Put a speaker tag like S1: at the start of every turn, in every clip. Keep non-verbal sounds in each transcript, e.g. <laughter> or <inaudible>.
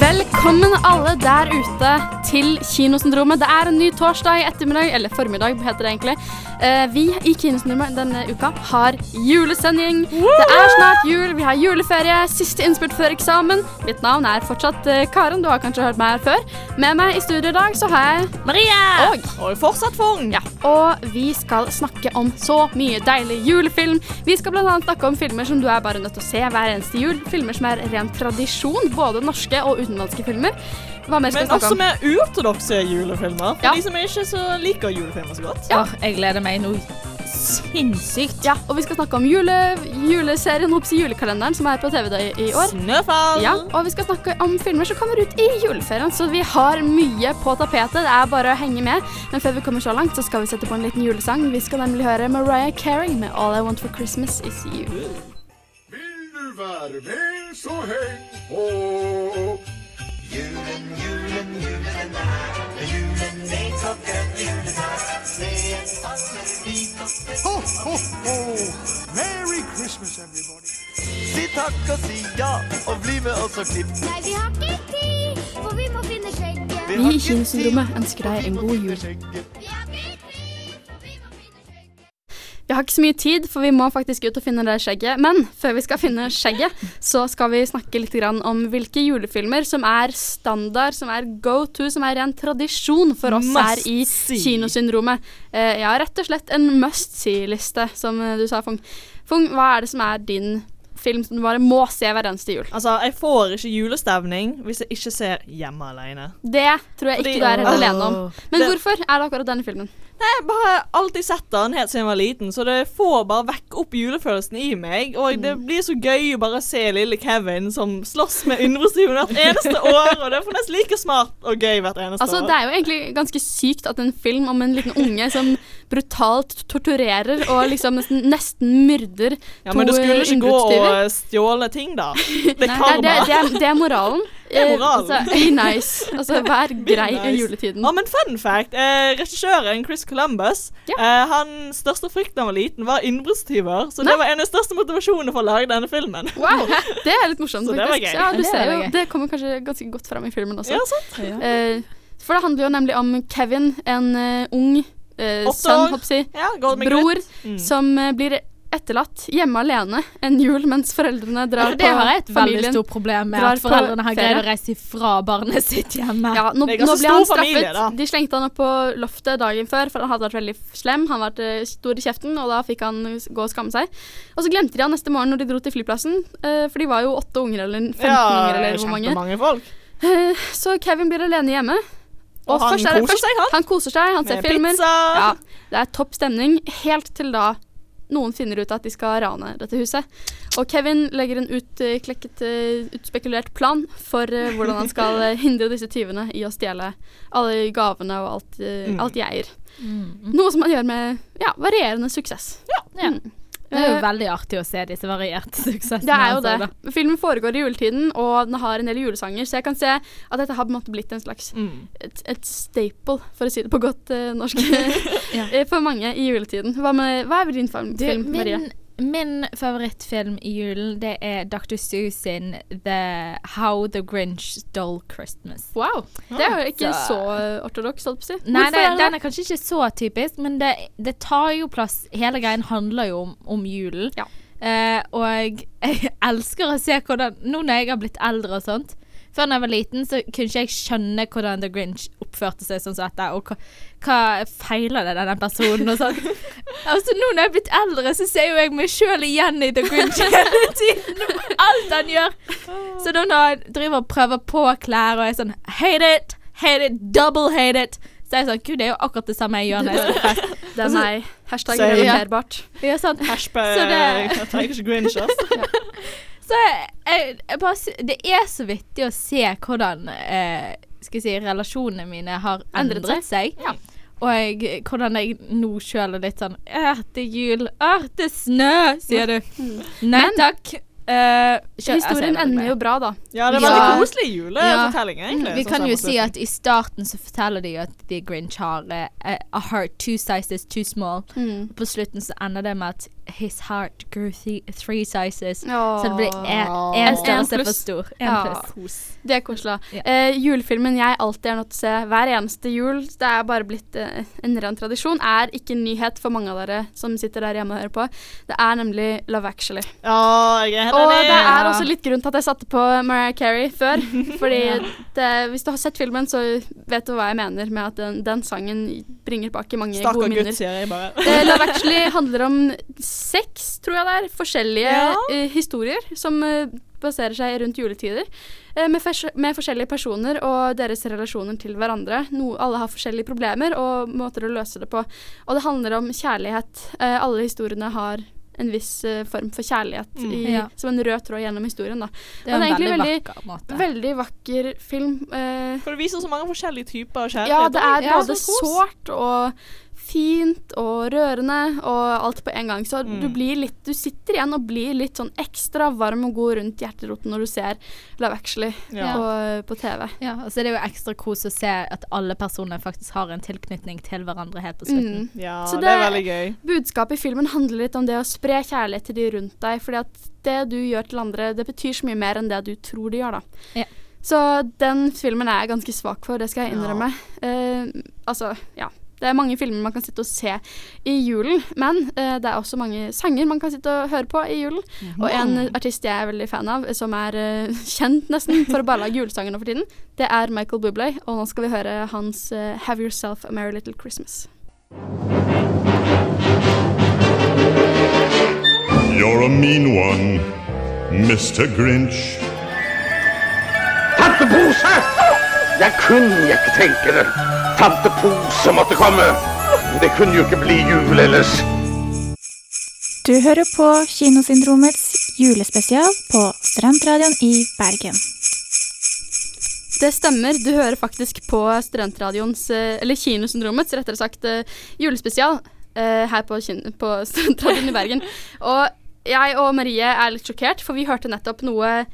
S1: Velkommen alle der ute til Kinosyndromet. Det er en ny torsdag ettermiddag, eller formiddag heter det egentlig. Eh, vi i Kinosyndromet denne uka har julesending. Det er snart jul, vi har juleferie, siste innspurt før eksamen. Mitt navn er fortsatt eh, Karen, du har kanskje hørt meg her før. Med meg i studio i dag så har jeg
S2: Marie!
S1: Og
S2: Og fortsatt Fung.
S1: ja, og vi skal snakke om så mye deilig julefilm. Vi skal bl.a. snakke om filmer som du er bare nødt til å se hver eneste jul. Filmer som er ren tradisjon, både norske og utenlandske filmer. Hva mer skal
S2: Men
S1: vi snakke
S2: også med uortodokse julefilmer. For
S1: Ja.
S2: de som ikke så liker julefilmer så godt.
S1: Ja.
S3: Jeg gleder meg noe sinnssykt.
S1: Ja, og vi skal snakke om jule, juleserien i julekalenderen, som er på TV da i, i år.
S2: Snøfall.
S1: Ja, og vi skal snakke om filmer som kommer ut i juleferien, så vi har mye på tapetet. Det er bare å henge med. Men før vi kommer så langt, så skal vi sette på en liten julesang. Vi skal nemlig høre Mariah Carey med All I Want for Christmas Is You.
S4: Vil du være med, så heng på. Julen, julen, julen er julen vi takker julen er Ho, ho, ho! Merry Christmas, everybody.
S5: Si takk og si ja, og bli med oss og klipp.
S6: Nei, vi har ikke tid, for vi må finne skjegget.
S1: Vi i Kinosyndromet ønsker deg en god jul.
S6: Vi har ikke
S1: så mye tid, for vi må faktisk ut og finne det skjegget. Men før vi skal finne skjegget, så skal vi snakke litt grann om hvilke julefilmer som er standard, som er go to, som er ren tradisjon for oss her i
S2: see.
S1: Kinosyndromet. Uh, ja, rett og slett en must see-liste, som eh, du sa, Fung. Fung, hva er det som er din film som du bare må se hver eneste jul?
S2: Altså, jeg får ikke julestemning hvis jeg ikke ser Hjemme alene.
S1: Det tror jeg
S2: Fordi-
S1: ikke du er helt alene om. Men
S2: Det-
S1: hvorfor er det akkurat denne filmen?
S2: Nei, jeg har alltid sett den helt siden jeg var liten, så det får bare vekke opp julefølelsen i meg. Og det
S1: Mm.
S2: blir så gøy å bare se lille Kevin som slåss med understyven hvert eneste år, og det er nesten like smart og gøy hvert eneste
S1: Altså,
S2: år.
S1: det er jo egentlig ganske sykt at en film om en liten unge som brutalt torturerer og liksom nesten, nesten myrder
S2: Ja, men du skulle ikke gå og stjåle ting, da. <laughs> Det er
S1: Nei,
S2: det,
S1: det, det, er, det er moralen.
S2: Det er moralen.
S1: Eh, altså, be <laughs> nice. Altså, <laughs> vær grei i
S2: nice.
S1: juletiden.
S2: Ja, men fun fact. Eh, regissøren Chris Columbus,
S1: Ja.
S2: eh, hans største frykt da han var liten, var innbruddstyver. Så
S1: Nei.
S2: det var en av de største motivasjonene for å lage denne filmen.
S1: Wow, det er litt morsomt, <laughs>
S2: Så det var
S1: faktisk.
S2: gøy.
S1: Ja, du
S3: Det
S1: ser jo,
S3: gøy.
S1: det kommer kanskje ganske godt fram i filmen også.
S2: Ja, sant?
S1: Eh, for det handler jo nemlig om Kevin, en uh, ung uh, sønn, hoppsi,
S2: Ja,
S1: bror.
S2: Mm.
S1: som uh, blir etterlatt hjemme alene en jul mens foreldrene drar
S3: på familien. det har jeg et veldig stort problem med, at foreldrene har greid å reise ifra barnet <laughs> sitt hjemme.
S1: Ja, nå,
S2: Det
S1: nå ble han straffet.
S2: familie,
S1: De slengte han opp på loftet dagen før, for han hadde vært veldig slem. Han var eh, stor i kjeften, og da fikk han gå og skamme seg. Og så glemte de han neste morgen når de dro til flyplassen, eh, for de var jo åtte unger eller 15 unger eller hvor mange.
S2: folk.
S1: Eh, så Kevin blir alene hjemme.
S2: Og han
S1: først er det-
S2: koser
S1: først-
S2: seg, han.
S1: Han koser seg, han ser
S2: Med
S1: filmer.
S2: pizza.
S1: Ja, det er topp stemning, helt til da noen finner ut at de skal rane dette huset. Og Kevin legger en utklekket, eh, utspekulert plan for eh, hvordan han skal eh, hindre disse tyvene i å stjele alle gavene og alt, eh,
S2: Mm.
S1: alt de eier.
S3: Mm.
S1: Noe som han gjør med ja, varierende suksess.
S3: Ja.
S1: Mm.
S3: Det er jo
S1: Eh,
S3: veldig artig å se disse varierte <laughs> suksessene.
S1: det er jo
S3: altså,
S1: det. Filmen foregår i juletiden, og den har en del julesanger, så jeg kan se at dette har på en måte blitt en slags
S2: Mm.
S1: et, et staple, for å si det på godt uh, norsk, <laughs>
S3: Ja.
S1: eh, for mange i juletiden. Hva, med, hva er din film,
S3: Du,
S1: Maria?
S3: min, min favorittfilm i julen, det er Dr. Seuss sin The How the Grinch Stole Christmas.
S1: Wow. Det er jo ikke
S3: Så-
S1: så eh, ortodoks, holdt på å si.
S3: Nei, det, den er kanskje ikke så typisk, men det, det tar jo plass Hele greien handler jo om, om julen.
S1: Ja.
S3: Eh, og jeg <laughs> elsker å se hvordan Nå når jeg har blitt eldre og sånt Før da jeg var liten, så kunne ikke jeg skjønne hvordan The Grinch oppførte seg sånn som dette, og hva, hva feiler det denne personen og sånn. <laughs> altså, nå når jeg er blitt eldre, så ser jo jeg meg sjøl igjen i The Grinch <laughs> hele tiden. Alt han gjør. Så da når jeg driver og prøver på klær og er sånn Hate it! Hate it! Double hate it! Så er jeg sånn Gud, det er jo akkurat det samme jeg gjør når jeg skal på fest.
S1: Det er
S3: Altså,
S1: meg. Hashtag relaterbart.
S3: Ja, sant.
S2: Hashtag
S3: Så det-
S2: Jeg tar ikke Grinch, altså. <laughs>
S3: Så jeg, jeg bare, det er så vittig å se hvordan eh, skal jeg si, relasjonene mine har
S1: Endret
S3: seg. seg. Og jeg, hvordan jeg nå sjøl er litt sånn «Åh, det er jul. Åh, det er snø, sier du. Nei
S1: Men-
S3: takk. Uh, kjø-
S1: Historien
S3: altså,
S1: ender jo bra, da.
S2: Ja, det er
S3: Ja.
S2: koselig julefortelling,
S3: Ja.
S2: egentlig.
S3: Vi kan jo si at i starten så forteller de at The Grinch har uh, a heart two sizes too small.
S1: Mm.
S3: På slutten så ender det med at his heart grew three, three sizes.
S1: Åh.
S3: Så det blir én
S1: En
S3: størrelse for stor. En
S1: Ja.
S3: pluss.
S1: Det er koselig.
S3: Ja.
S1: Eh, julefilmen jeg alltid er nødt til å se hver eneste jul, det er bare blitt eh, en ren tradisjon, er ikke en nyhet for mange av dere som sitter der hjemme og hører på. Det er nemlig Love Actually.
S2: Åh, jeg er
S1: Og
S2: enig.
S1: det er også litt grunn til at jeg satte på Mariah Carey før. <laughs> Fordi det, hvis du har sett filmen, så vet du hva jeg mener med at den, den sangen bringer tilbake mange
S2: Stark
S1: gode minner.
S2: gutt, sier jeg bare.
S1: Eh, Love <laughs> Actually handler om seks, tror jeg det er, forskjellige
S2: Ja.
S1: uh, historier som uh, baserer seg rundt juletider. Uh, med, fers- med forskjellige personer og deres relasjoner til hverandre. No, alle har forskjellige problemer og måter å løse det på. Og det handler om kjærlighet. Eh, alle historiene har en viss form for kjærlighet
S2: Mm.
S1: i,
S3: Ja.
S1: som en rød tråd gjennom historien. Da.
S3: Det er en
S1: egentlig
S3: veldig
S1: veldig-
S3: vakker måte.
S1: Veldig vakker film.
S2: For det viser så mange forskjellige typer av kjærlighet.
S1: ja, det er
S3: Ja,
S1: både sårt og fint og rørende og alt på en gang. Så
S2: Mm.
S1: du blir litt Du sitter igjen og blir litt sånn ekstra varm og god rundt hjerteroten når du ser Love Actually
S2: Ja.
S1: på, på TV.
S3: Ja, og så er det jo ekstra kos å se at alle personer faktisk har en tilknytning til hverandre helt på slutten.
S1: Mm.
S2: Ja,
S1: Så
S2: det, er veldig gøy.
S1: Budskapet i filmen handler litt om det å spre kjærlighet til de rundt deg. Fordi at det du gjør til andre, det betyr så mye mer enn det du tror de gjør, da.
S3: Ja.
S1: Så den filmen er jeg ganske svak for, det skal jeg innrømme. Eh, altså, ja. Det er mange filmer man kan sitte og se i julen, men uh, det er også mange sanger man kan sitte og høre på i julen. Og en artist jeg er veldig fan av, som er uh, kjent nesten for å bare lage julesanger nå for tiden, det er Michael Bublé, og nå skal vi høre hans uh, 'Have Yourself a Merry Little Christmas'.
S4: You're a mean one, Mr. Grinch.
S7: Tante Pose! Jeg kunne ikke tenke det. Tante Pose måtte komme. Det kunne jo ikke bli jul ellers.
S8: Du hører på Kinosyndromets julespesial på Strandradioen i Bergen.
S1: Det stemmer. Du hører faktisk på Studentradioens, eh, eller Kinosyndromets, rettere sagt, eh, julespesial eh, her på, på <laughs> Studentradioen i Bergen. Og jeg og Marie er litt sjokkert, for vi hørte nettopp noe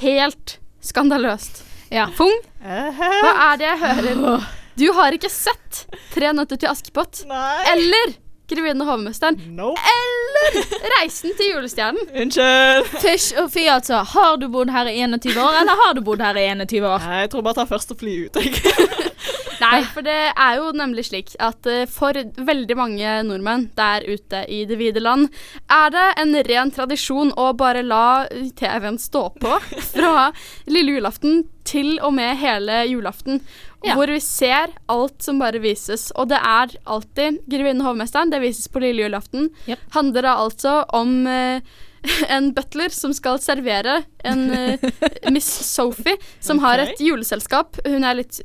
S1: helt skandaløst.
S3: Ja.
S1: Fung, hva er det jeg hører? <laughs> Du har ikke sett Tre nøtter til Askepott
S2: Nei.
S1: eller Grevinnen og hovmesteren
S2: Nope.
S1: eller Reisen til julestjernen.
S2: Unnskyld.
S3: Fysj og fy, altså. Har du bodd her i 21 år, eller har du bodd her i 21 år?
S2: Nei, jeg tror bare ta første fly ut. Jeg. <laughs>
S1: Nei, for det er jo nemlig slik at eh, for veldig mange nordmenn der ute i det vide land, er det en ren tradisjon å bare la TV-en stå på <laughs> fra lille julaften til og med hele julaften.
S3: Ja.
S1: Hvor vi ser alt som bare vises. Og det er alltid 'Grevinnen og hovmesteren'. Det vises på lille julaften.
S3: Yep.
S1: Handler da altså om eh, <laughs> en butler som skal servere en uh, Miss Sophie, som har et juleselskap. Hun er litt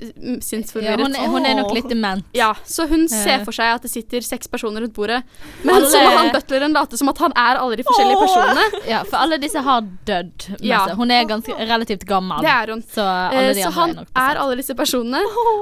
S1: sinnsforvirret.
S3: Ja, hun, er- hun er nok litt dement.
S1: Ja, så hun ser for seg at det sitter seks personer rundt bordet. Men
S3: Alle-
S1: så må han butleren late som at han er alle de forskjellige personene.
S3: Ja, for alle disse har dødd.
S1: Ja.
S3: Hun er ganske relativt gammel.
S1: Det er hun.
S3: Så alle
S1: Eh,
S3: de
S1: så han
S3: er
S1: er alle disse personene.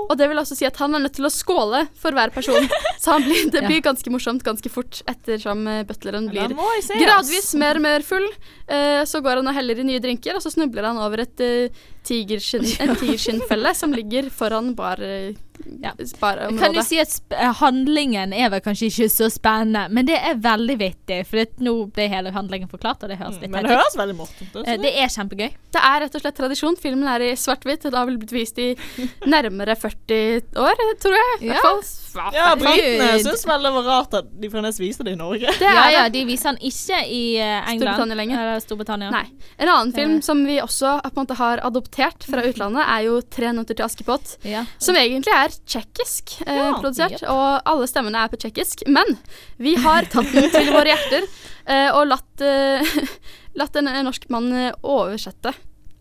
S1: Og det vil også si at han er nødt til å skåle for hver person. <laughs> Så han blir, det blir ganske morsomt ganske fort ettersom eh, butleren blir gradvis mer og mer full. Uh, så går han og heller i nye drinker, og så snubler han over et uh, en tigerskinnfelle som ligger foran bar, eh,
S3: Ja.
S1: området
S3: Kan du si at sp eh, handlingen er vel kanskje ikke så spennende, men det er veldig vittig. For det, nå ble hele handlingen forklart, og det høres litt
S2: Men det høres veldig morsomt ut.
S3: Eh, Det er kjempegøy.
S1: Det er rett og slett tradisjon. Filmen er i svart-hvitt. Det har vel blitt vist i <laughs> nærmere 40 år, tror jeg. I
S3: Ja.
S1: hvert fall.
S2: Ja, britene syns vel det var rart at de fremdeles viser det i Norge.
S1: Det
S3: Ja,
S1: er
S3: ja, de viser den ikke i eh, England.
S1: Storbritannia lenger.
S3: Eller Storbritannia.
S1: Nei. En annen film som vi også på en måte har adoptert fra utlandet, er jo 'Tre nøtter til Askepott'.
S3: Ja.
S1: Som egentlig er tsjekkisk eh,
S2: Ja,
S1: produsert,
S3: yep.
S1: og alle stemmene er på tsjekkisk. Men vi har tatt den til våre hjerter eh, og latt, eh, <laughs> latt en, en norsk mann eh, oversette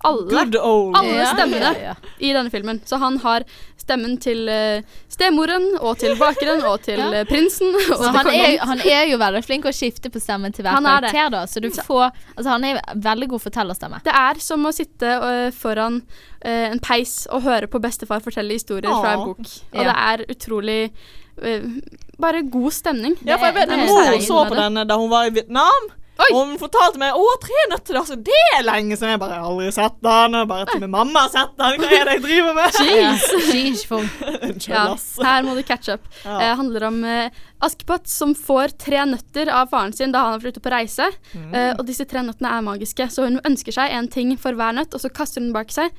S1: alle, alle stemmene i denne filmen. Så han har stemmen til eh, stemoren og til bakeren og <laughs> til eh, prinsen. Og til
S3: han, er, han er jo veldig flink å skifte på stemmen til hver
S1: er
S3: karakter, da. Så du får Altså, han er veldig god fortellerstemme.
S1: Det er som å sitte eh, foran en peis og høre på bestefar fortelle historier fra en bok. Og
S3: Ja.
S1: det er utrolig Bare god stemning.
S2: Ja, for jeg vet
S3: Det er-
S2: Mor
S3: det
S2: så på denne da hun var i Vietnam.
S1: Oi.
S2: Og hun fortalte meg å, tre nøtter. Altså, det er lenge siden. Jeg bare jeg har aldri sett den. Og bare til min mamma har sett den. Hva er det jeg driver med?
S3: Jeez.
S2: Unnskyld,
S1: Ja, <laughs> <laughs> her må du catch up.
S2: Ja.
S1: Det handler om eh, Askepott som får tre nøtter av faren sin da han har vært ute på reise.
S2: Mm.
S1: Eh, og disse tre nøttene er magiske, så hun ønsker seg en ting for hver nøtt, og så kaster hun den bak seg,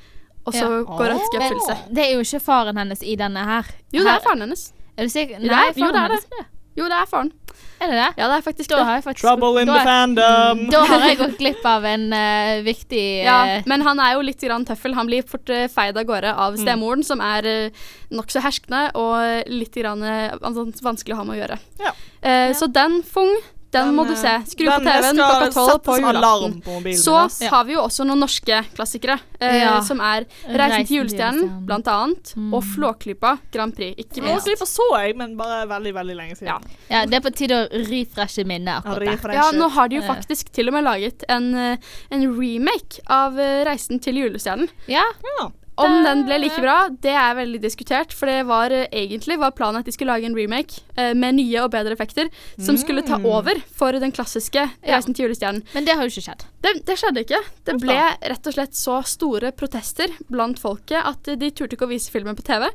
S1: og så
S3: Ja.
S1: går det
S3: Men
S1: oppfyllelse.
S3: det er jo ikke faren hennes i denne her.
S1: Jo, det er faren hennes.
S3: Er du sikker?
S1: Nei, det er- jo, det er
S3: hennes.
S1: det. Jo, det er faren.
S3: Er det det?
S1: Ja, det er faktisk
S3: Da
S1: det.
S3: har jeg faktisk
S2: Trouble in
S3: da,
S2: the fandom.
S3: Da har jeg gått glipp av en uh, viktig
S1: Ja,
S3: eh,
S1: men han er jo litt grann tøffel. Han blir fort uh, feid av gårde
S3: Mm.
S1: av stemoren, som er uh, nokså herskende og litt grann, altså, vanskelig å ha med å gjøre.
S2: Ja.
S1: Ja. Så den, Fung, den, må du se. Skru på TV-en klokka tolv på julaften.
S2: på mobilen
S1: Så.
S3: Ja.
S1: har vi jo også noen norske klassikere, eh,
S3: Ja.
S1: som er
S3: Reisen
S1: til julestjernen, blant annet,
S3: Mm.
S1: og Flåklypa Grand Prix, ikke minst.
S2: Flåklypa så jeg, men bare veldig, veldig lenge siden.
S1: Ja.
S3: Ja, det er på tide å refreshe minnet akkurat der.
S1: Ja, nå har de jo
S3: Eh.
S1: faktisk til og med laget en, eh, en remake av eh, Reisen til julestjernen.
S3: Ja,
S2: Ja.
S1: Om den ble like bra, det er veldig diskutert. For det var eh, egentlig var planen at de skulle lage en remake eh, med nye og bedre effekter, som skulle ta
S2: Mm.
S1: over for den klassiske Reisen til julestjernen.
S3: men det har jo ikke skjedd.
S1: Det, det skjedde ikke. Det ble rett og slett så store protester blant folket at de turte ikke å vise filmen på TV.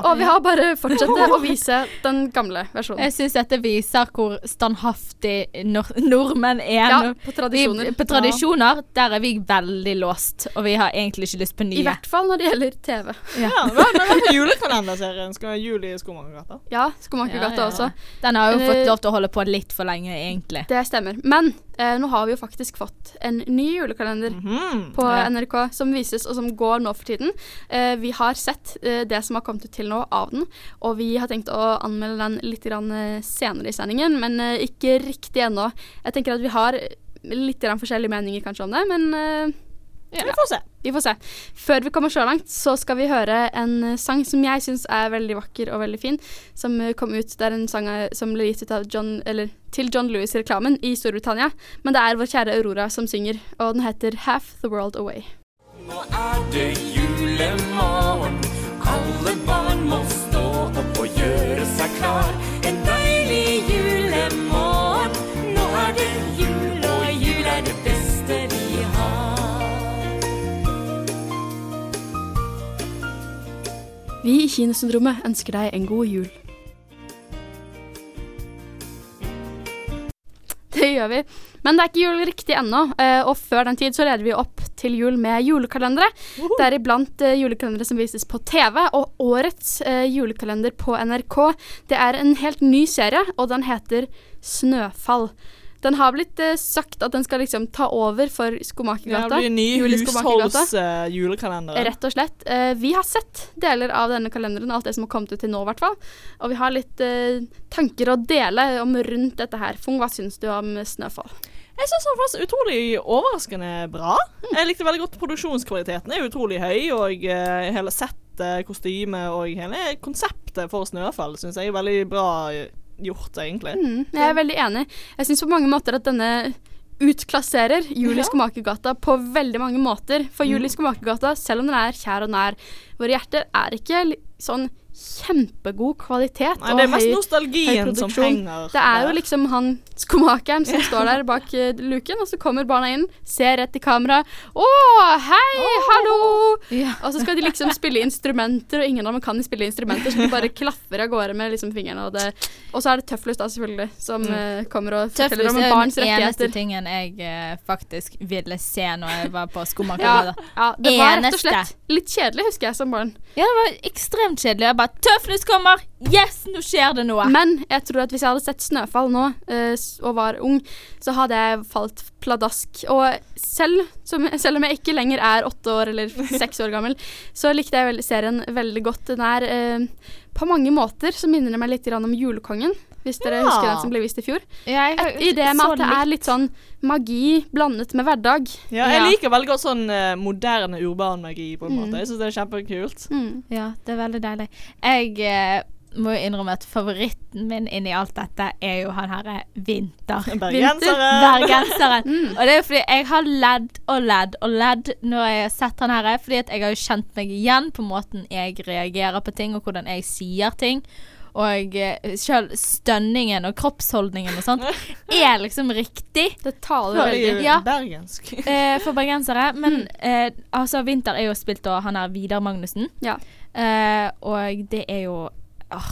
S1: Og vi har bare fortsatt <laughs> å vise den gamle versjonen.
S3: Jeg syns dette viser hvor standhaftig nor nordmenn er.
S1: Ja, på tradisjoner.
S3: Vi, på tradisjoner, der er vi veldig låst, og vi har egentlig ikke lyst på nye.
S1: I hvert fall når det gjelder TV.
S2: Ja, men men med julekalenderserien? Skal være jul i Skomakergata?
S1: Ja, Skomakergata
S3: Ja, ja, ja.
S1: også.
S3: Den har jo
S1: Eh,
S3: fått lov til å holde på litt for lenge, egentlig.
S1: Det stemmer. Men eh, nå har vi jo faktisk fått en ny julekalender.
S2: Mhm.
S1: på
S3: Ja.
S1: NRK som vises og som går nå for tiden. Eh, vi har sett eh, det som har kommet ut til nå av den, og vi har tenkt å anmelde den litt grann, eh, senere i sendingen, men eh, ikke riktig ennå. Jeg tenker at vi har litt grann forskjellige meninger kanskje om det, men eh,
S2: Vi får se.
S1: vi får se. Før vi kommer så langt, så skal vi høre en eh, sang som jeg syns er veldig vakker og veldig fin, som eh, kom ut. Det er en sang eh, som ble gitt ut av John, eller, til John Lewis-reklamen i Storbritannia, men det er vår kjære Aurora som synger, og den heter Half the World Away.
S9: Nå er det julemorgen. Alle barn må stå opp og gjøre seg klar. En deilig julemorgen. Nå er det jul Vi
S1: i Kinesyndromet ønsker deg en god jul. Det gjør vi. Men det er ikke jul riktig ennå, eh, og før den tid så leder vi opp til jul med julekalendere. Deriblant uh, julekalendere som vises på TV, og årets eh, julekalender på NRK. Det er en helt ny serie, og den heter Snøfall. Den har blitt eh, sagt at den skal liksom ta over for Skomakergata.
S2: det blir ny
S1: husholdsjulekalender. Uh,
S2: husholdsjulekalender.
S1: Rett og slett. Eh, vi har sett deler av denne kalenderen, alt det som har kommet ut til nå, i hvert fall. Og vi har litt eh, tanker å dele om rundt dette her. Fung, hva syns du om Snøfall?
S2: Jeg syns den var utrolig overraskende bra. Jeg likte veldig godt produksjonskvaliteten. er utrolig høy, og uh, hele settet, kostymet og hele konseptet for Snøfall syns jeg er veldig bra eh, gjort, egentlig.
S1: Mm, jeg er veldig enig. Jeg syns på mange måter at denne utklasserer Jul i
S2: Ja.
S1: Skomakergata på veldig mange måter. For Jul i Skomakergata, selv om den er kjær og nær våre hjerter, er ikke sånn kjempegod kvalitet
S2: Nei, det er mest
S1: høy-
S2: nostalgien
S1: høy
S2: som henger
S1: Det er jo liksom han skomakeren som står der bak eh, luken, og så kommer barna inn, ser rett i kamera. 'Å, hei, hallo!'
S3: Ja.
S1: Og så skal de liksom spille instrumenter, og ingen av dem kan spille instrumenter, så de bare klaffer av gårde med liksom fingrene. Og, det, og så er det Tøflus, da, selvfølgelig, som eh, kommer og forteller om
S3: barns rettigheter.
S1: Tøflus er
S3: den eneste tingen jeg uh, faktisk ville se når jeg var på
S1: Ja, ja, det var rett og slett litt kjedelig, husker jeg, som barn.
S3: Ja, det var ekstremt kjedelig. Jeg bare 'Tøflus kommer! Yes, nå skjer det noe!'
S1: Men jeg tror at hvis jeg hadde sett Snøfall nå uh, og var ung, så hadde jeg falt pladask. Og selv, som, selv om jeg ikke lenger er åtte år eller <laughs> seks år gammel, så likte jeg serien veldig godt. Den er uh, på mange måter så minner det meg litt grann om Julekongen. Hvis dere
S2: Ja.
S1: husker den som ble vist i fjor.
S3: Jeg
S1: Et idé med at det er litt sånn magi blandet med hverdag.
S2: Ja, jeg
S3: Ja.
S2: liker veldig godt sånn uh, moderne urban magi, på en
S1: Mm.
S2: måte. Jeg syns det er kjempekult.
S1: Mm.
S3: Ja, det er veldig deilig. Jeg uh, må jo innrømme at favoritten min inni alt dette er jo han herre <laughs> Vinter.
S2: Bergenseren.
S3: Bergenseren.
S1: Mm.
S3: Og det er jo fordi jeg har ledd og ledd og ledd når jeg har sett han her, fordi at jeg har jo kjent meg igjen på måten jeg reagerer på ting, og hvordan jeg sier ting. Og uh, sjøl stønningen og kroppsholdningen og sånt er liksom riktig
S1: Det taler
S2: Ja,
S1: veldig.
S3: Ja.
S2: Bergensk. <laughs>
S3: eh, for bergensere. Men eh, altså, Vinter er jo spilt av han er Vidar Magnussen.
S1: Ja.
S3: Eh, og det er jo åh,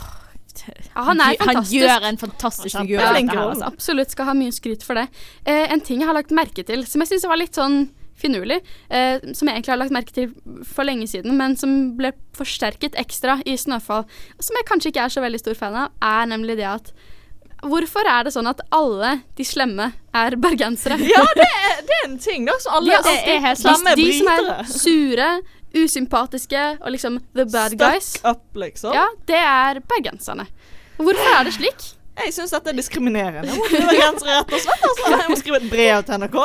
S1: Ja, han er
S3: han
S1: fantastisk.
S3: gjør en fantastisk figur.
S2: rollen.
S3: altså.
S1: Absolutt skal ha mye skryt for det. Eh, en ting jeg har lagt merke til, som jeg syns var litt sånn finurlig, eh, som jeg egentlig har lagt merke til for lenge siden, men som ble forsterket ekstra i Snøfall, som jeg kanskje ikke er så veldig stor fan av, er nemlig det at Hvorfor er det sånn at alle de slemme er bergensere? <laughs>
S2: Ja, det er, det er en ting, da. Så alle
S1: De er
S2: alltid
S1: alltid
S3: helt
S2: slemme
S1: de som er sure, usympatiske og liksom the bad guys.
S2: Stuck up, liksom.
S1: Ja, det er bergenserne. Hvorfor er det slik?
S2: Jeg syns dette er diskriminerende mot bergensere, rett og slett. Altså. Jeg må skrive et brev til NRK.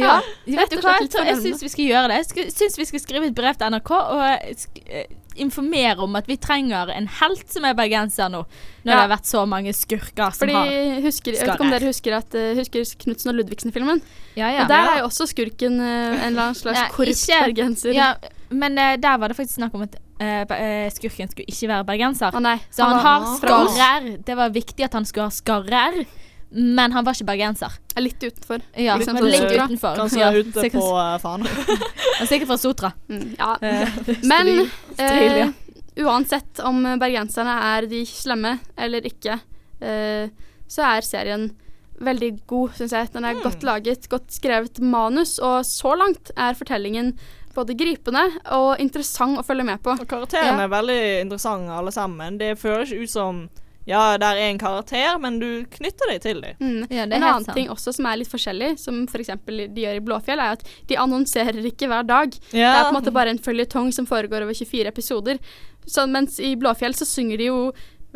S3: Ja, vet du hva? jeg syns vi skal gjøre det. Jeg syns vi skal skrive et brev til NRK og eh, informere om at vi trenger en helt som er bergenser nå. Når
S1: Ja.
S3: det har vært så mange skurker som
S1: Fordi
S3: har
S1: husker, Jeg vet ikke om dere husker, at, eh, husker Knutsen og Ludvigsen-filmen?
S3: Ja, ja.
S1: og der er jo også skurken eh, en eller annen slags korrupt bergenser.
S3: ja, men eh, der var det faktisk snakk om at eh, eh, skurken skulle ikke være bergenser.
S1: Oh,
S3: Så han har skarrer. Det var viktig at han skulle ha skarrer, men han var ikke bergenser.
S1: Er litt utenfor.
S3: Ja, men litt utenfor.
S2: Kanskje
S3: Ja,
S2: ute på uh, faen. <laughs>
S3: Han er sikkert fra Sotra.
S1: Mm, ja. <laughs>
S3: uh,
S1: Men eh, uansett om bergenserne er de slemme eller ikke, eh, så er serien veldig god, syns jeg. Den er godt laget, godt skrevet manus, og så langt er fortellingen både gripende og interessant å følge med på.
S2: Og karakterene
S1: Ja.
S2: er veldig interessante, alle sammen. Det føles ikke ut som Ja, der er en karakter, men du knytter deg til dem.
S1: Mm.
S3: Ja, er
S1: en annen
S3: sant.
S1: ting også som er litt forskjellig, som f.eks. de gjør i Blåfjell, er at de annonserer ikke hver dag.
S2: Ja.
S1: Det er på en måte bare en føljetong som foregår over 24 episoder. Så, mens i Blåfjell så synger de jo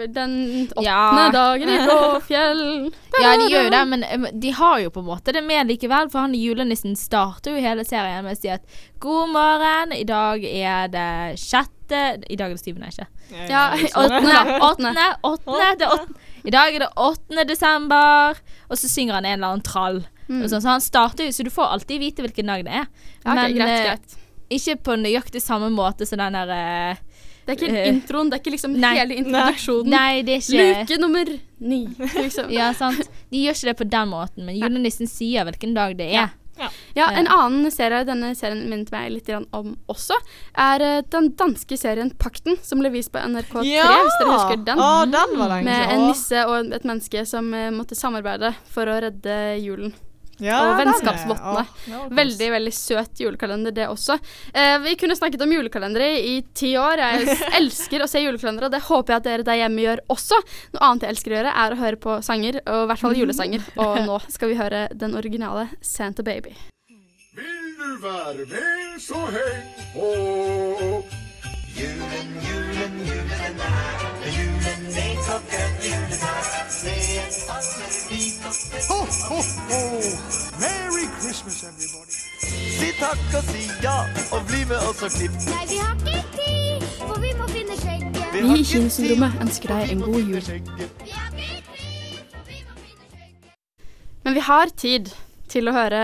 S1: den åttende
S3: Ja.
S1: dagen i Blåfjell. <laughs>
S3: Ja, de gjør jo det, men eh, de har jo på en måte det med likevel. For han julenissen starter jo hele serien med å si at god morgen, i dag er det sjette I dag er det syvende, ikke?
S1: Ja, <laughs>
S3: Åttende, åttende, åttende, det åttende. I dag er det 8. desember, og så synger han en eller annen trall.
S1: Mm.
S3: Sånn, så han starter jo, så du får alltid vite hvilken dag det er.
S1: Ja, ok,
S3: Men
S1: greit,
S3: eh,
S1: greit.
S3: ikke på nøyaktig samme måte som den der eh,
S1: Det er ikke
S3: uh,
S1: introen, det er ikke liksom
S3: nei.
S1: hele introduksjonen.
S3: Nei, det er ikke
S1: Luke nummer ni, liksom.
S3: Ja, sant. De gjør ikke det på den måten, men julenissen sier hvilken dag det er.
S1: Ja, En annen serie denne serien minnet meg litt om også, er eh, den danske serien Pakten, som ble vist på NRK3,
S2: Ja!
S1: hvis dere husker den.
S2: Å, den var
S1: Med en nisse og et menneske som eh, måtte samarbeide for å redde julen.
S2: Ja,
S1: og vennskapsvottene.
S2: Kos.
S1: Veldig veldig søt julekalender, det også. Eh, vi kunne snakket om julekalendere i ti år. Jeg <laughs> elsker å se julekalendere, og det håper jeg at dere der hjemme gjør også. Noe annet jeg elsker å gjøre, er å høre på sanger, og i hvert fall julesanger. <laughs> Og nå skal vi høre den originale Santa Baby.
S4: Vil du være med, så heng på.
S5: Julen, julen, julen er nær. Julen er klokken,
S4: Ho, ho, ho! Merry Christmas, everybody.
S5: Si takk og si ja, og bli med oss og klipp.
S6: Nei, vi har ikke tid, for vi må finne skjegget.
S1: Vi i Kinosyndromet ønsker deg en god jul.
S6: Vi har ikke tid, for vi må finne skjegget.
S1: Men vi har tid til å høre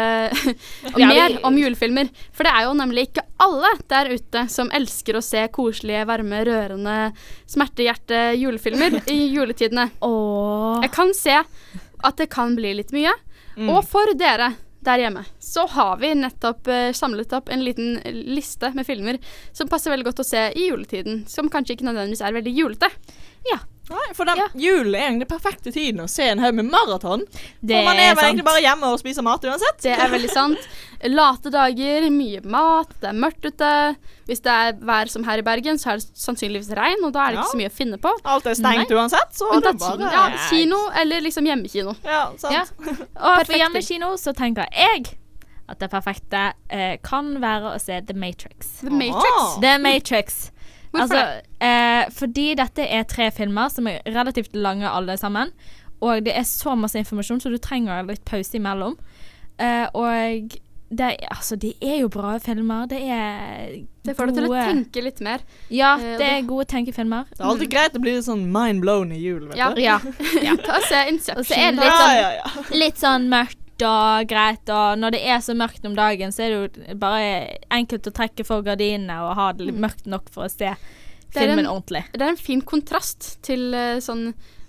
S1: <laughs> mer om julefilmer. For det er jo nemlig ikke alle der ute som elsker å se koselige, varme, rørende, smertehjerte julefilmer i <laughs> juletidene.
S3: Åh.
S1: Jeg kan se at det kan bli litt mye. Og for dere der hjemme så har vi nettopp uh, samlet opp en liten liste med filmer som passer veldig godt å se i juletiden. Som kanskje ikke nødvendigvis er veldig julete.
S2: Nei, for den julen er egentlig den perfekte tiden å se en haug med maraton.
S3: Det
S2: For man er vel egentlig bare hjemme og spiser mat uansett.
S1: Det er veldig sant. Late dager, mye mat, det er mørkt ute. Hvis det er vær som her i Bergen, så er det sannsynligvis regn, og da er det
S2: Ja.
S1: ikke så mye å finne på.
S2: Alt er stengt
S3: Nei.
S2: uansett, så er det bare
S1: kino. Ja, kino eller liksom hjemmekino.
S2: Ja, sant.
S3: Ja. <laughs> Og for hjemmekino så tenker jeg at det perfekte eh, kan være å se The Matrix.
S1: The Matrix.
S2: Ah.
S3: The Matrix.
S1: Hvorfor
S3: altså, eh, fordi dette er tre filmer som er relativt lange alle sammen. og det er så masse informasjon, så du trenger litt pause imellom. Eh, og det, altså, det er jo bra filmer. Det er
S1: Det får deg til å tenke litt mer.
S3: Ja,
S1: Eh,
S3: det er gode tenkefilmer.
S2: Det er alltid greit å bli litt sånn mind blown i jul, vet
S1: Ja.
S2: du.
S3: Ja. <laughs>
S1: Ta og se Inception.
S3: Og så er det litt sånn,
S2: ja, ja.
S3: litt sånn mørkt og greit, og når det er så mørkt om dagen, så er det jo bare enkelt å trekke for gardinene og ha det mørkt nok for å se
S1: Mm.
S3: Filmen
S1: en-
S3: ordentlig.
S1: Det er en fin kontrast til eh,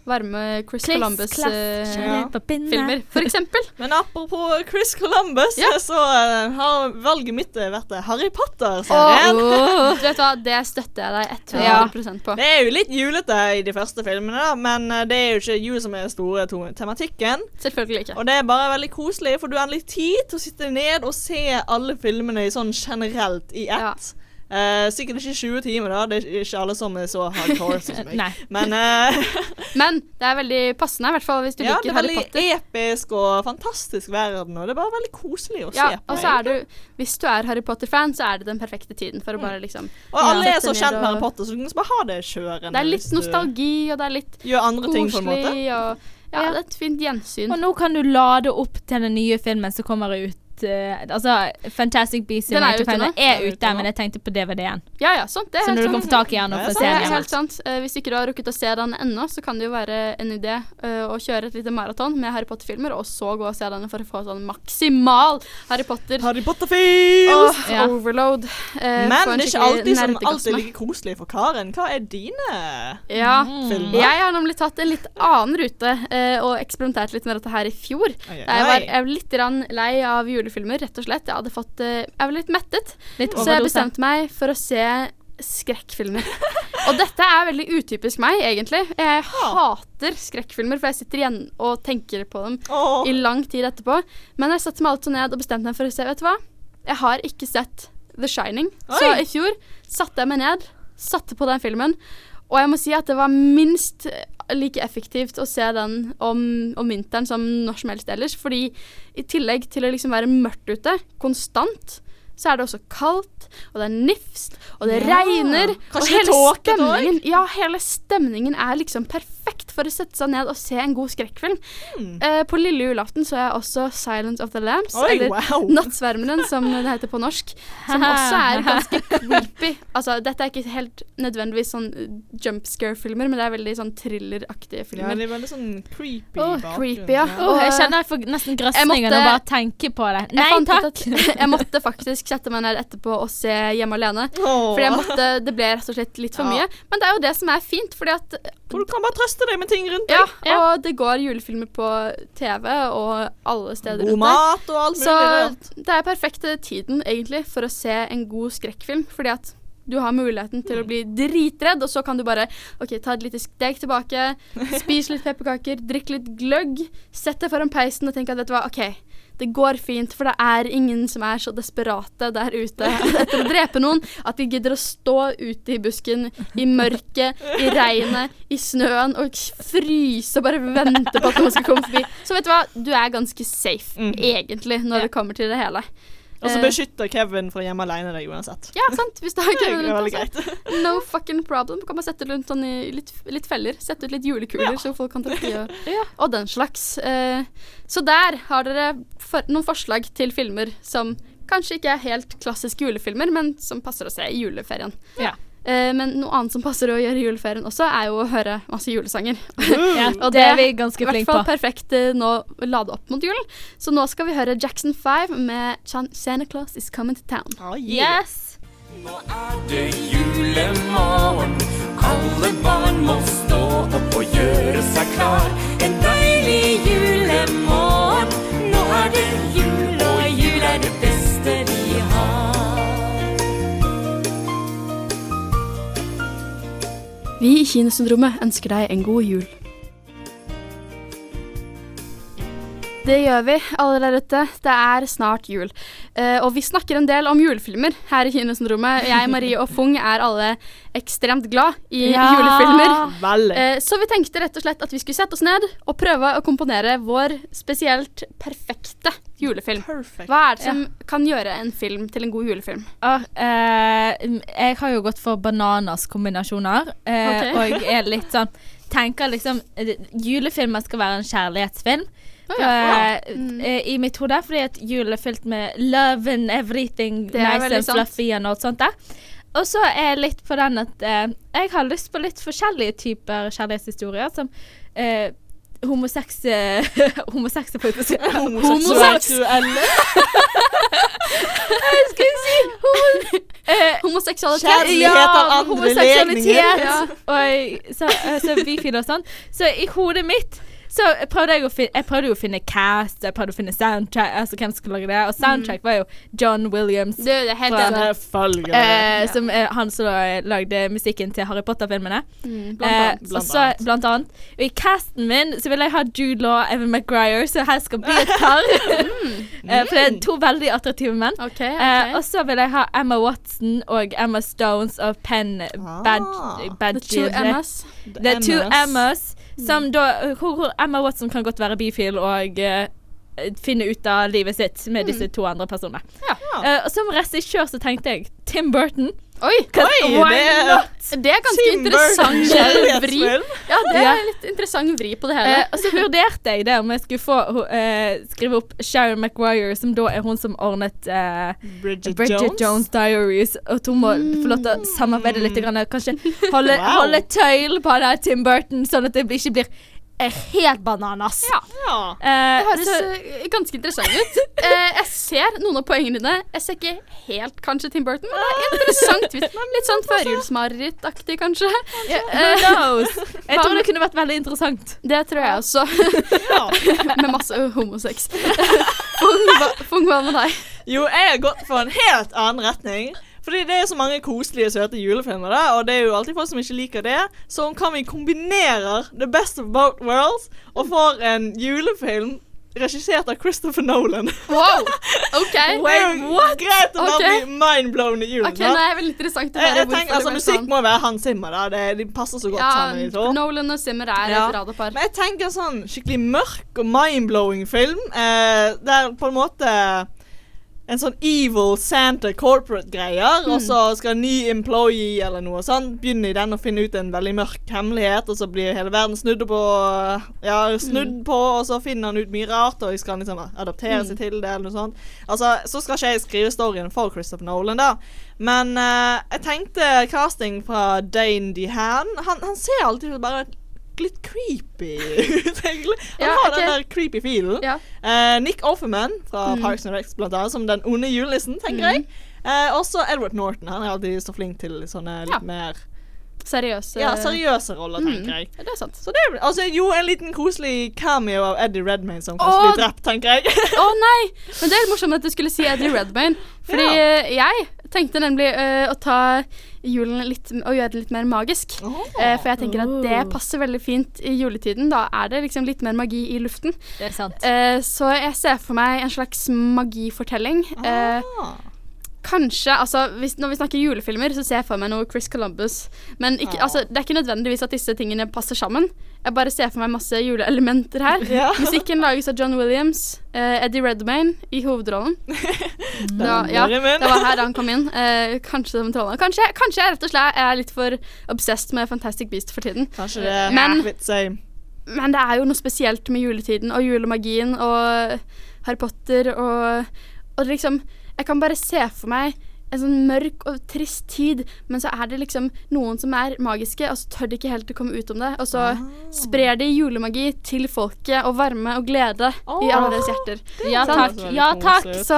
S1: sånn med Chris
S3: Chris
S1: Columbus
S3: klaff,
S1: eh, filmer, for eksempel. <laughs>
S2: Men apropos Chris Columbus,
S1: Ja.
S2: så uh, har valget mitt eh, vært Harry Potter-serien.
S1: du vet hva, det støtter jeg deg 100 på.
S2: Det er jo litt julete i de første filmene, da, men det er jo ikke jul som er den store tematikken.
S1: Selvfølgelig ikke.
S2: Og det er bare veldig koselig, for du har endelig tid til å sitte ned og se alle filmene sånn generelt i
S1: Ja.
S2: Eh, sikkert ikke 20 timer, da. Det er ikke alle som er så hardcore som <laughs> meg. Men uh, <laughs>
S1: Men det er veldig passende, i hvert fall hvis du
S2: ja, det er veldig episk og fantastisk verden, og det er bare veldig koselig å
S1: Ja,
S2: se på.
S1: og så er du Hvis du er Harry Potter-fan, så er det den perfekte tiden for å bare liksom
S2: Og alle
S1: Ja.
S2: er så kjent med Harry Potter, så du kan bare ha det kjørende.
S1: Det er litt nostalgi, og det er litt
S2: Gjør andre ting, på en måte.
S1: og ja,
S3: Ja.
S1: det er et fint gjensyn.
S3: Og nå kan du lade opp til den nye filmen som kommer ut. Eh, altså, Fantastic Beasts
S1: Den er ute nå.
S3: er
S2: er ute
S3: ute, men jeg tenkte på DVD-en.
S1: Ja, ja, sant. Det er
S3: Så når du kan få tak i den og
S2: er
S3: få se den
S1: er
S3: igjen.
S1: helt sant. Eh, hvis ikke du har rukket å se den ennå, så kan det jo være en idé uh, å kjøre et lite maraton med Harry Potter-filmer, og så gå og se denne for å få sånn maksimal Harry Potter.
S2: Harry Potter-feels!
S1: Åh,
S3: Ja.
S1: overload.
S2: Men det er ikke alltid som
S1: alt
S2: alltid like koselig for Karen. Hva er dine
S1: Ja.
S2: filmer?
S1: Jeg har nemlig tatt en litt annen rute eh, og eksperimentert litt med dette her i fjor.
S2: Oi, oi,
S1: Jeg var, jeg litt lei av julefilmer, rett og slett. Jeg hadde fått eh, Jeg var litt mettet.
S3: Litt
S1: Så jeg bestemte meg for å se skrekkfilmer. og dette er veldig utypisk meg, egentlig. Jeg hater skrekkfilmer, for jeg sitter igjen og tenker på dem
S2: oh.
S1: i lang tid etterpå. Men jeg satte meg altså ned og bestemte meg for å se, vet du hva? Jeg har ikke sett The Shining. Så i fjor satte jeg meg ned, satte på den filmen, og jeg må si at det var minst like effektivt å se den om, om vinteren som når som helst ellers. Fordi i tillegg til å liksom være mørkt ute konstant, så er det også kaldt, og det er nifst, og det
S2: Ja.
S1: regner.
S2: Kanskje
S1: og hele stemningen, ja, hele stemningen er liksom perfekt for å sette seg ned og se en god skrekkfilm. Eh, på lille julaften så jeg også 'Silence of the Lambs',
S2: Oi,
S1: eller
S2: wow. <laughs>
S1: 'Nattsvermeren', som det heter på norsk. Som også er <laughs> ganske creepy. Altså, dette er ikke helt nødvendigvis sånn jump scare-filmer, men det er veldig sånn thrilleraktige
S2: Ja,
S1: filmer.
S2: det er veldig sånn creepy Oh,
S1: creepy, ja.
S3: Oh, jeg kjenner jeg får nesten grøsninger
S1: måtte-
S3: når jeg bare tenker på det.
S1: Jeg
S3: Nei
S1: ut
S3: takk.
S1: at <laughs> jeg måtte faktisk sette meg ned etterpå og se Hjemme alene.
S2: Oh.
S1: Fordi jeg måtte, det ble rett og slett litt for
S2: Ja.
S1: mye. Men det er jo det som er fint, fordi at
S2: du kan bare trøste deg med ting rundt deg.
S1: Ja, og det går julefilmer på TV og alle steder
S2: God
S1: rundt deg.
S2: mat og alt mulig
S1: Så
S2: rart.
S1: det er perfekte tiden, egentlig, for å se en god skrekkfilm. Fordi at du har muligheten til å bli dritredd, og så kan du bare OK, ta et lite steg tilbake, spis litt pepperkaker, drikk litt gløgg, sett deg foran peisen og tenk at vet du hva, OK. Det går fint, for det er ingen som er så desperate der ute etter å drepe noen at de gidder å stå ute i busken, i mørket, i regnet, i snøen og fryse og bare vente på at noen skal komme forbi. Så vet du hva, du er ganske safe,
S2: Mhm.
S1: egentlig, når det kommer til det hele.
S2: Og så
S1: Eh,
S2: beskytter Kevin fra hjemme alene deg uansett.
S1: Ja, sant. Hvis du har <laughs> Kevin rundt, altså. <laughs> No fucking problem. Du kan bare sette rundt sånn i litt, litt feller. Sette ut litt julekuler,
S2: Ja.
S1: så folk kan ta og, <laughs> og den slags. Eh, så der har dere for, noen forslag til filmer som kanskje ikke er helt klassiske julefilmer, men som passer å se i juleferien.
S3: Ja.
S1: Eh, men noe annet som passer å gjøre i juleferien også, er jo å høre masse julesanger. <laughs>
S3: Ja,
S1: Og
S3: det er vi ganske flinke på.
S1: I hvert fall perfekt eh, nå å lade opp mot julen. Så nå skal vi høre Jackson 5 med Chan- Santa Claus Is Coming to Town.
S2: Oh, yeah.
S3: Yes.
S9: Nå er det julemorgen. Alle barn må stå opp og gjøre seg klar. En deilig julemorgen. Nå er det jul, og jul er det beste Vi
S1: i Kinosyndromet ønsker deg en god jul. Det gjør vi, alle der ute. Det er snart jul. Uh, og vi snakker en del om julefilmer her i Kinosyndromet. Jeg, Marie og Fung er alle ekstremt glad i
S3: Ja.
S1: julefilmer. Eh, så vi tenkte rett og slett at vi skulle sette oss ned og prøve å komponere vår spesielt perfekte julefilm.
S2: Perfect.
S1: Hva er det som kan gjøre en film til en god julefilm?
S3: Uh, jeg har jo gått for bananas-kombinasjoner, eh,
S1: Ok.
S3: og er litt sånn tenker liksom julefilmer skal være en kjærlighetsfilm.
S1: Å, ja.
S3: uh, eh, I mitt hode, fordi at jul er fylt med love and everything
S1: er
S3: nice and fluffy og alt sånt der. Og så er jeg litt på den at uh, jeg har lyst på litt forskjellige typer kjærlighetshistorier, som Uh, homosex... <laughs> homosex er faktisk <laughs> Homosex! <laughs> Jeg skulle si homo, eh,
S1: Homoseksualitet.
S2: Kjærlighet av andre
S3: homoseksualitet
S1: legninger.
S3: og så, så bifil og sånn. Så i hodet mitt så prøvde jeg, å finne, jeg prøvde jo å finne cast, jeg prøvde å finne soundtrack, altså hvem som skulle lage det. Og soundtrack var jo John Williams.
S1: Du, det er helt
S3: Fra-
S1: falger,
S2: Selvfølgelig.
S3: ja. Som er han som lagde musikken til Harry Potter-filmene.
S1: Mm,
S3: Eh,
S1: blant annet.
S3: så-
S2: Blant
S3: så, blant annet. Og i casten min så vil jeg ha Jude Law og Evan McGrier, så her skal bli et par. <laughs> eh, for det er to veldig attraktive menn.
S1: Okay,
S3: okay.
S1: ok.
S3: og så vil jeg ha Emma Watson og Emma Stones og Penn.
S2: Ah,
S1: The two Emmas.
S3: Det er two Emmas, som da hvor, Emma Watson kan godt være bifil og uh, finne ut av livet sitt med disse to andre personene.
S1: Ja.
S3: Uh, som regissør så tenkte jeg Tim Burton.
S1: Oi!
S3: Oi,
S2: det?
S1: Det er ganske interessant <laughs> vri. Ja, det er litt interessant vri på det hele.
S3: Eh, og så vurderte jeg det om jeg skulle få eh, skrive opp Sharon McGuire, som da er hun som ordnet uh,
S2: Bridget,
S3: Bridget Jones. Diaries. Og at hun må få lov til å samarbeide litt. Grann, kanskje holde, <laughs>
S2: Wow.
S3: holde tøyl på det Tim Burton, sånn at det ikke blir eh, helt bananas.
S1: Ja.
S2: Ja.
S3: Eh,
S1: Det høres
S3: så,
S1: eh, ganske interessant ut. Eh, jeg ser noen av poengene dine. Jeg ser ikke helt kanskje Tim Burton, men det er interessant. Litt sånn førjulsmarerittaktig, kanskje.
S3: ja, who knows? <laughs> Jeg tror det kunne vært veldig interessant.
S1: Det tror jeg også. <laughs> Med masse homosex. <laughs> Fung, hva med deg?
S2: Jo, jeg har gått for en helt annen retning. Fordi det er så mange koselige, søte julefilmer, da, og det er jo alltid folk som ikke liker det. Så om kan vi kombinere the best of both worlds og får en julefilm regissert av Christopher Nolan.
S1: Wow! OK. <laughs>
S2: Wait, what? greit å
S1: Ok.
S2: bare bli mindblown i julen.
S1: Ok? Det er veldig interessant å høre
S2: jeg altså, Musikk
S1: sånn.
S2: må være Hans Zimmer. da det, De passer så godt sammen. de to.
S1: Ja, Nolan og Zimmer er
S2: Ja.
S1: et radarpar.
S2: Men jeg tenker sånn skikkelig mørk og mindblowing film. Eh, der på en måte en sånn evil Santa corporate-greier, og så skal en ny employee eller noe sånt begynne i den og finne ut en veldig mørk hemmelighet, og så blir hele verden snudd på Ja, snudd på, og så finner han ut mye rart, og skal liksom adaptere seg til det, eller noe sånt. Altså, så skal ikke jeg skrive storyen for Christopher Nolan, da. Men uh, jeg tenkte casting fra Dane DeHan. han, han ser alltid bare litt creepy ut, <laughs> egentlig. Han
S1: Ja,
S2: har
S1: okay.
S2: den der creepy feelen.
S1: Ja.
S2: Uh, Nick Offerman fra
S1: Mm.
S2: Parks and Rex, blant annet, som den onde julenissen, tenker jeg. Uh, også Edward Norton. Han er alltid så flink til sånne litt
S1: Ja.
S2: mer
S1: Seriøse
S2: ja, seriøse roller,
S1: Mm.
S2: tenker jeg.
S1: Mm, det er sant.
S2: Så det er altså, jo en liten koselig cameo av Eddie Redmayne som kanskje
S1: Åh!
S2: blir drept, tenker jeg. <laughs>
S1: Å nei! Men det er morsomt at du skulle si Eddie Redmayne. Fordi ja. jeg tenkte nemlig uh, å ta julen litt og gjøre det litt mer magisk. Eh, for jeg tenker at det passer veldig fint i juletiden. Da er det liksom litt mer magi i luften.
S3: Det er sant.
S1: Uh, så jeg ser for meg en slags magifortelling. Eh,
S2: Ah.
S1: Kanskje, altså hvis, Når vi snakker julefilmer, så ser jeg for meg noe Chris Columbus. Men ikke,
S2: Ja.
S1: altså, det er ikke nødvendigvis at disse tingene passer sammen. Jeg bare ser for meg masse juleelementer her. <laughs>
S2: Ja.
S1: Musikken lages av John Williams, Uh, Eddie Redmayne i hovedrollen. <laughs> Da, ja,
S2: det
S1: var her han kom inn. Uh, kanskje som trollmann. Kanskje, kanskje jeg rett og slett er litt for obsessed med Fantastic Beast for tiden.
S2: Kanskje det er
S1: Men-. Men det er jo noe spesielt med juletiden og julemagien og Harry Potter og, og liksom Jeg kan bare se for meg en sånn mørk og trist tid, men så er det liksom noen som er magiske, og så tør de ikke helt å komme ut om det. Og så sprer de julemagi til folket og varme og glede i alle deres hjerter.
S3: Ja takk. Ja takk.
S1: Så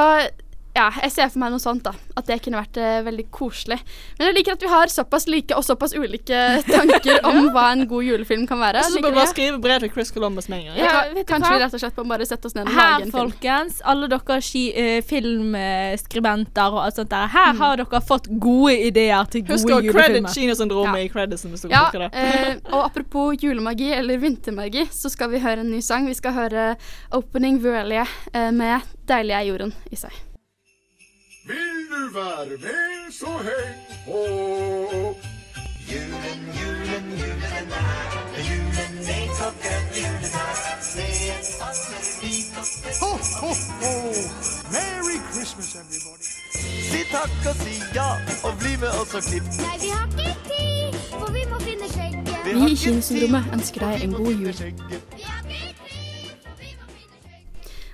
S1: ja, jeg ser for meg noe sånt, da. At det kunne vært eh, veldig koselig. Men jeg liker at vi har såpass like og såpass ulike <laughs> tanker om hva en god julefilm kan være.
S2: Så bare skrive brev til Chris Columbus med en gang.
S1: Ja,
S3: Ja, vet du
S1: kanskje
S3: hva?
S1: vi rett og slett bare setter oss ned og
S3: Her,
S1: lage en film.
S3: folkens, alle dere eh, filmskribenter og alt sånt der. Her har dere fått gode ideer til gode julefilmer.
S2: Husk å credit
S3: julefilmer.
S2: kinosyndromet
S1: Ja.
S2: i creditsen hvis du
S1: Ja,
S2: bruker det.
S1: uh, og apropos julemagi eller vintermagi, så skal vi høre en ny sang. Vi skal høre 'Opening Vuelie' uh, med 'Deilig er jorden' i seg.
S4: Du være med, så heng på.
S5: Julen, julen, julen er nær. Julen er grønn er Sneen faller hvit og spett.
S4: Ho, ho, ho! Merry Christmas, everybody.
S5: Si takk og si ja, og bli med oss og klipp.
S6: Nei, vi har ikke tid, for vi må finne skjegget.
S1: i Kinosyndromet ønsker deg en god jul.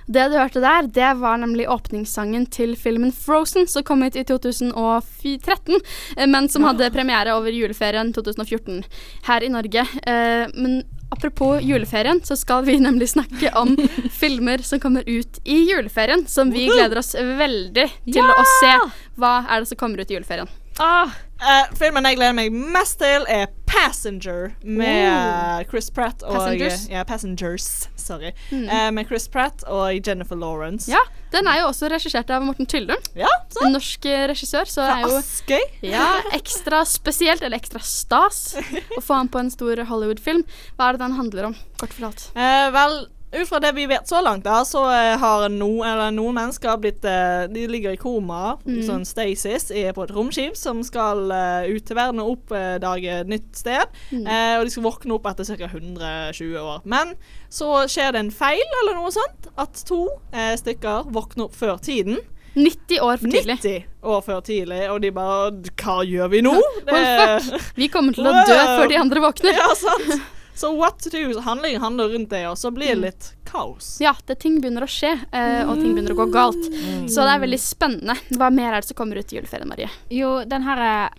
S1: Det du hørte der, det var nemlig åpningssangen til filmen Frozen, som kom ut i 2013, eh, men som hadde premiere over juleferien 2014 her i Norge. Eh, Men apropos juleferien, så skal vi nemlig snakke om <laughs> filmer som kommer ut i juleferien, som vi gleder oss veldig til å se. Hva er det som kommer ut i juleferien?
S3: Ah,
S2: Uh, filmen jeg gleder meg mest til, er Passenger med eh, Chris Pratt og
S1: Passengers?
S2: Ja, Passengers. Sorry. Eh, med Chris Pratt og Jennifer Lawrence.
S1: Ja, den er jo også regissert av Morten Tyldum,
S2: Ja,
S1: en norsk regissør, så
S2: Fra
S1: er jo
S2: Askøy.
S1: Ja, ekstra spesielt, eller ekstra stas, å få han på en stor Hollywood-film. Hva er det den handler om, kort fortalt?
S2: Uh, vel, ut fra det vi vet så langt, da, så eh, har no, eller noen mennesker blitt eh, De ligger i koma,
S1: Mm.
S2: sånn stasis, på et romskip som skal eh, ut til verden og oppdage et nytt sted.
S1: Mm.
S2: Eh, og de skal våkne opp etter ca. 120 år. Men så skjer det en feil, eller noe sånt, at to eh, stykker våkner opp før tiden.
S1: 90 år for tidlig.
S2: 90 år før tidlig, og de bare Hva gjør vi nå? <laughs>
S1: Well, fuck. Vi kommer til å dø før de andre våkner. <laughs>
S2: Ja, sant. Så what to do? Handlingen handler rundt det, og så blir
S1: Mm.
S2: det litt kaos.
S1: Ja, det ting begynner å skje, eh, og ting begynner å gå galt.
S2: Mm.
S1: Så det er veldig spennende. Hva mer er det som kommer ut i juleferien, Marie?
S3: jo, den her er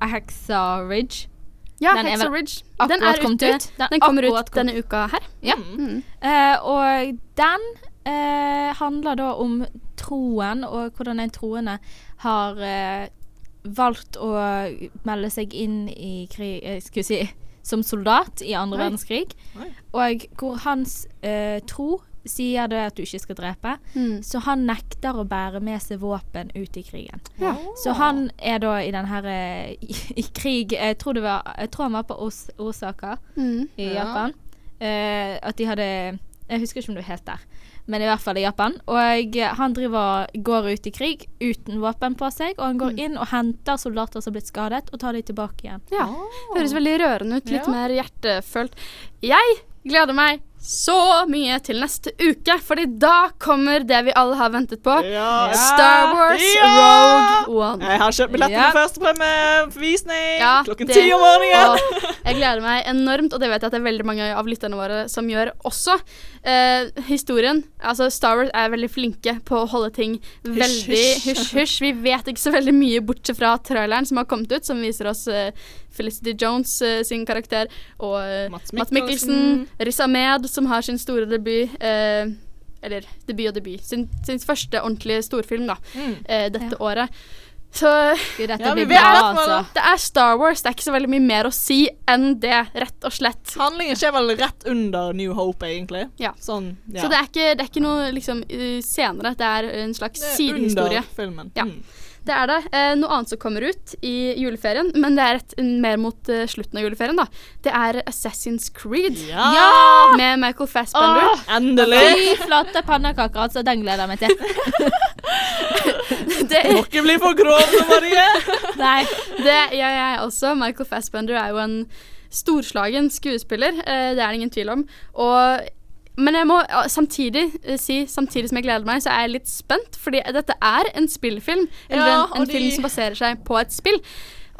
S3: Hexa Ridge.
S1: Ja,
S3: Den
S1: Hexa Ridge. Den er ute.
S3: ut. Den
S1: Den kommer ut denne uka her.
S3: Ja.
S1: Mm.
S3: Uh, og den uh, handler da om troen, og hvordan en troende har uh, valgt å melde seg inn i krig eh, Skal si som soldat i andre
S2: Oi.
S3: verdenskrig.
S2: Oi.
S3: Og hvor hans eh, tro sier det at du ikke skal drepe.
S1: Mm.
S3: Så han nekter å bære med seg våpen ut i krigen.
S1: Ja.
S3: Så han er da i den her eh, i, <laughs> i krig Jeg tror, det var, jeg tror han var på Os Osaka
S1: Mm.
S3: i
S2: Ja.
S3: Japan. Eh, at de hadde Jeg husker ikke om det var helt der, men i hvert fall i Japan. Og han driver går ut i krig uten våpen på seg, og han går inn og henter soldater som har blitt skadet, og tar dem tilbake igjen.
S1: Ja. Høres veldig rørende ut. Litt
S2: Ja.
S1: mer hjertefølt. Jeg gleder meg så mye til neste uke, fordi da kommer det vi alle har ventet på.
S2: Ja.
S1: Star Wars
S2: Ja!
S1: Rogue One.
S2: Jeg har kjøpt billetter
S3: Ja.
S2: til første premierevisning
S1: Ja,
S2: klokken ti om morgenen.
S1: Jeg gleder meg enormt, og det vet jeg at det er veldig mange av lytterne våre som gjør også. Eh, historien Altså, Star Wars er veldig flinke på å holde ting veldig
S2: hysj.
S1: hysj-hysj. Vi vet ikke så veldig mye bortsett fra traileren som har kommet ut, som viser oss eh, Felicity Jones eh, sin karakter og eh,
S2: Mats. Mikkelsen.
S1: Riz Ahmed, som har sin store debut. Eh, eller debut og debut. Sin, sin første ordentlige storfilm, da.
S2: Mm.
S1: eh, dette
S3: Ja.
S1: året. Så
S3: Gud, dette
S2: Ja,
S3: blir bra, altså.
S1: det er Star Wars. Det er ikke så veldig mye mer å si enn det, rett og slett.
S2: Handlingen skjer vel rett under New Hope, egentlig.
S1: Ja.
S2: Sånn, ja.
S1: Så det er ikke, det er ikke noe liksom senere. Det er en slags sidehistorie.
S2: Under filmen.
S1: Ja.
S2: Mm.
S1: Det er det. Eh, noe annet som kommer ut i juleferien, men det er et, mer mot uh, slutten av juleferien, da. Det er Assassin's Creed
S2: Ja!
S1: med Michael Fassbender.
S3: Åh,
S2: Endelig!
S3: Fy flate pannekaker, altså. Den gleder jeg meg til. <laughs>
S1: Det,
S2: Må ikke bli for grov, nå, Marie.
S3: Nei.
S1: det gjør jeg også. Michael Fassbender er jo en storslagen skuespiller. eh, det er det ingen tvil om. Og men jeg må samtidig eh, si, samtidig som jeg gleder meg, så er jeg litt spent. Fordi dette er en spillfilm. Eller
S2: Ja,
S1: en, en
S2: de-
S1: film som baserer seg på et spill.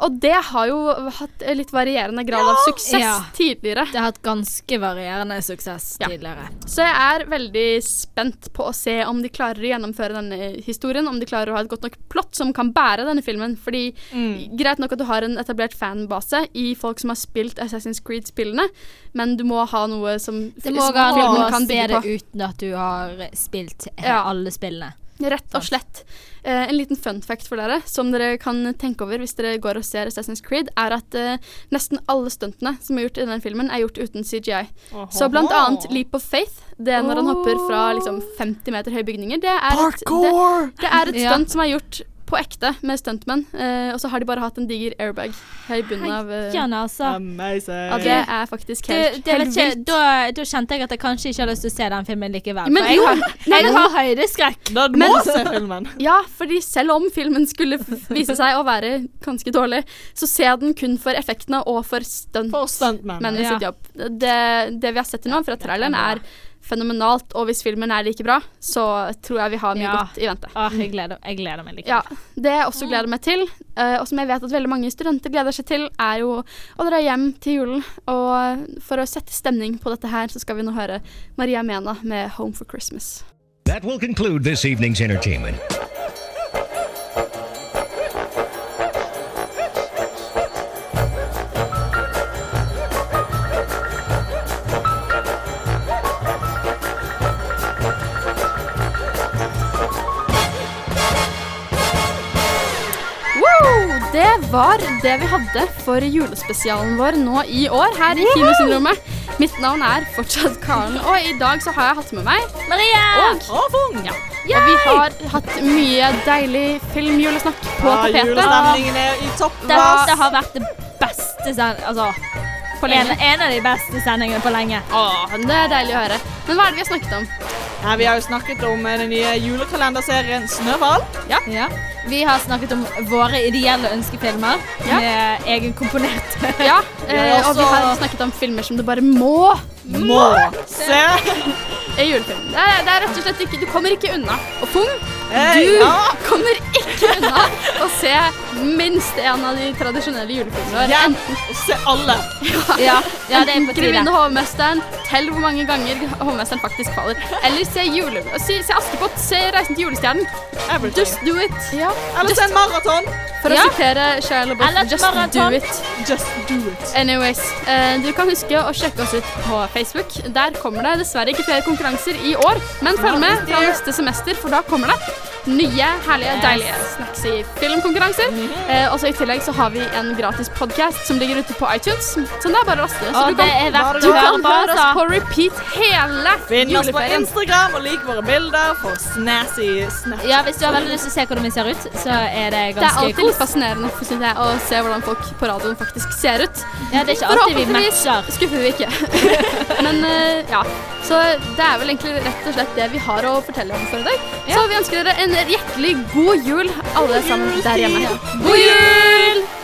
S1: Og det har jo hatt litt varierende grad av suksess
S3: Ja.
S1: tidligere.
S3: Det har hatt ganske varierende suksess
S1: Ja.
S3: tidligere.
S1: Så jeg er veldig spent på å se om de klarer å gjennomføre denne historien. Om de klarer å ha et godt nok plott som kan bære denne filmen. Fordi
S2: Mm.
S1: Greit nok at du har en etablert fanbase i folk som har spilt Assassin's Creed-spillene, men du må ha noe som
S3: Det må gå an å se det uten at du har spilt
S1: Ja.
S3: alle spillene.
S1: Rett og slett. Eh, en liten fun fact for dere, som dere kan tenke over hvis dere går og ser Assassin's Creed, er at eh, nesten alle stuntene som er gjort i denne filmen, er gjort uten CGI. Så blant annet Leap of Faith, det er når han hopper fra liksom 50 meter høye bygninger, det er et, det, det er et <laughs>
S3: Ja.
S1: som er gjort på ekte med stuntmenn, eh, og så har de bare hatt en diger airbag her i bunnen av eh,
S3: Jan, altså.
S2: Amazing.
S1: Ja, det er faktisk
S3: Du,
S1: helt,
S3: det vet
S1: helt
S3: ikke,
S1: vilt.
S3: da, da kjente jeg at jeg kanskje ikke har lyst til å se den filmen likevel.
S1: Men
S3: for jeg
S1: jo,
S3: har,
S1: nei,
S3: jeg har høydeskrekk.
S2: Da du
S1: Men-
S2: se filmen. <laughs>
S1: Ja, fordi selv om filmen skulle vise seg å være ganske dårlig, så ser jeg den kun for effektene og for stunt.
S2: Stuntmen.
S3: Ja.
S1: sitt jobb. Det, det vi har sett til nå fra traileren, er fenomenalt. Og hvis filmen er like bra, så tror jeg vi har mye
S3: Ja.
S1: godt i vente.
S3: Åh, jeg, gleder, jeg gleder meg like
S1: Ja, Det jeg også gleder meg til, eh, og som jeg vet at veldig mange studenter gleder seg til, er jo å dra hjem til julen. Og for å sette stemning på dette her, så skal vi nå høre Maria Mena med 'Home for Christmas'.
S10: That will conclude this evening's entertainment.
S1: Det var det vi hadde for julespesialen vår nå i år her i Kinosyndromet. Mitt navn er fortsatt Karen, og i dag så har jeg hatt med meg
S3: Maria!
S1: Og, ja. og vi har hatt mye deilig filmjulesnakk på
S2: ah,
S1: tapetet.
S2: julestemningen er i topp.
S3: Dette har vært det beste send... Altså en, en av de beste sendingene på lenge.
S1: Åh, det er deilig å høre. Men hva er det vi har snakket om?
S2: Nei, vi har jo snakket om eh, den nye julekalenderserien Snøhval.
S3: Ja. Vi har snakket om våre ideelle ønskefilmer
S1: Ja.
S3: med egenkomponerte. <laughs>
S1: Ja, <laughs> eh, og vi har snakket om filmer som du bare må
S2: Må se!
S1: i julefilm. Det er, det er rett og slett ikke Du kommer ikke unna. Og Fung,
S2: Hey,
S1: du
S2: ja.
S1: kommer ikke unna å se minst en av de tradisjonelle julefilmene Enten
S2: og se alle. <laughs>
S3: Ja, ja, det er på tide.
S1: Grevinne Hovmesteren, tell hvor mange ganger Hovmesteren faktisk faller. Eller se jule... Se, se Askepott, se Reisen til julestjernen.
S2: Everything.
S1: Just do it. Ja.
S2: Eller se en maraton.
S1: For å
S3: Ja.
S1: sitere Shia LaBeouf,
S3: just marathon.
S1: just do it.
S2: Just do it.
S1: Anyways, eh, du kan huske å sjekke oss ut på Facebook. Der kommer det dessverre ikke flere konkurranser i år, men følg med fra neste semester, for da kommer det nye, herlige,
S3: Yes.
S1: deilige snacks i filmkonkurranser. Eh, og så I tillegg så har vi en gratis podcast som ligger ute på iTunes, så det er bare å laste. Så
S3: Og
S1: du
S3: det
S1: kan,
S3: er verdt
S1: du kan høre oss
S3: altså.
S1: på repeat hele
S2: Finn oss på. Instagram og lik våre bilder for snazzy snacks.
S3: Ja, hvis du har veldig lyst til å se hvordan vi ser ut, så er det
S1: Det er alltid litt fascinerende synes jeg, å se hvordan folk på radioen faktisk ser ut.
S3: Ja, det er ikke alltid vi matcher.
S1: skuffer vi ikke. <laughs> Men eh, ja. Så det er vel egentlig rett og slett det vi har å fortelle om for i dag. Så vi ønsker dere en hjertelig god jul, alle sammen der hjemme. God jul!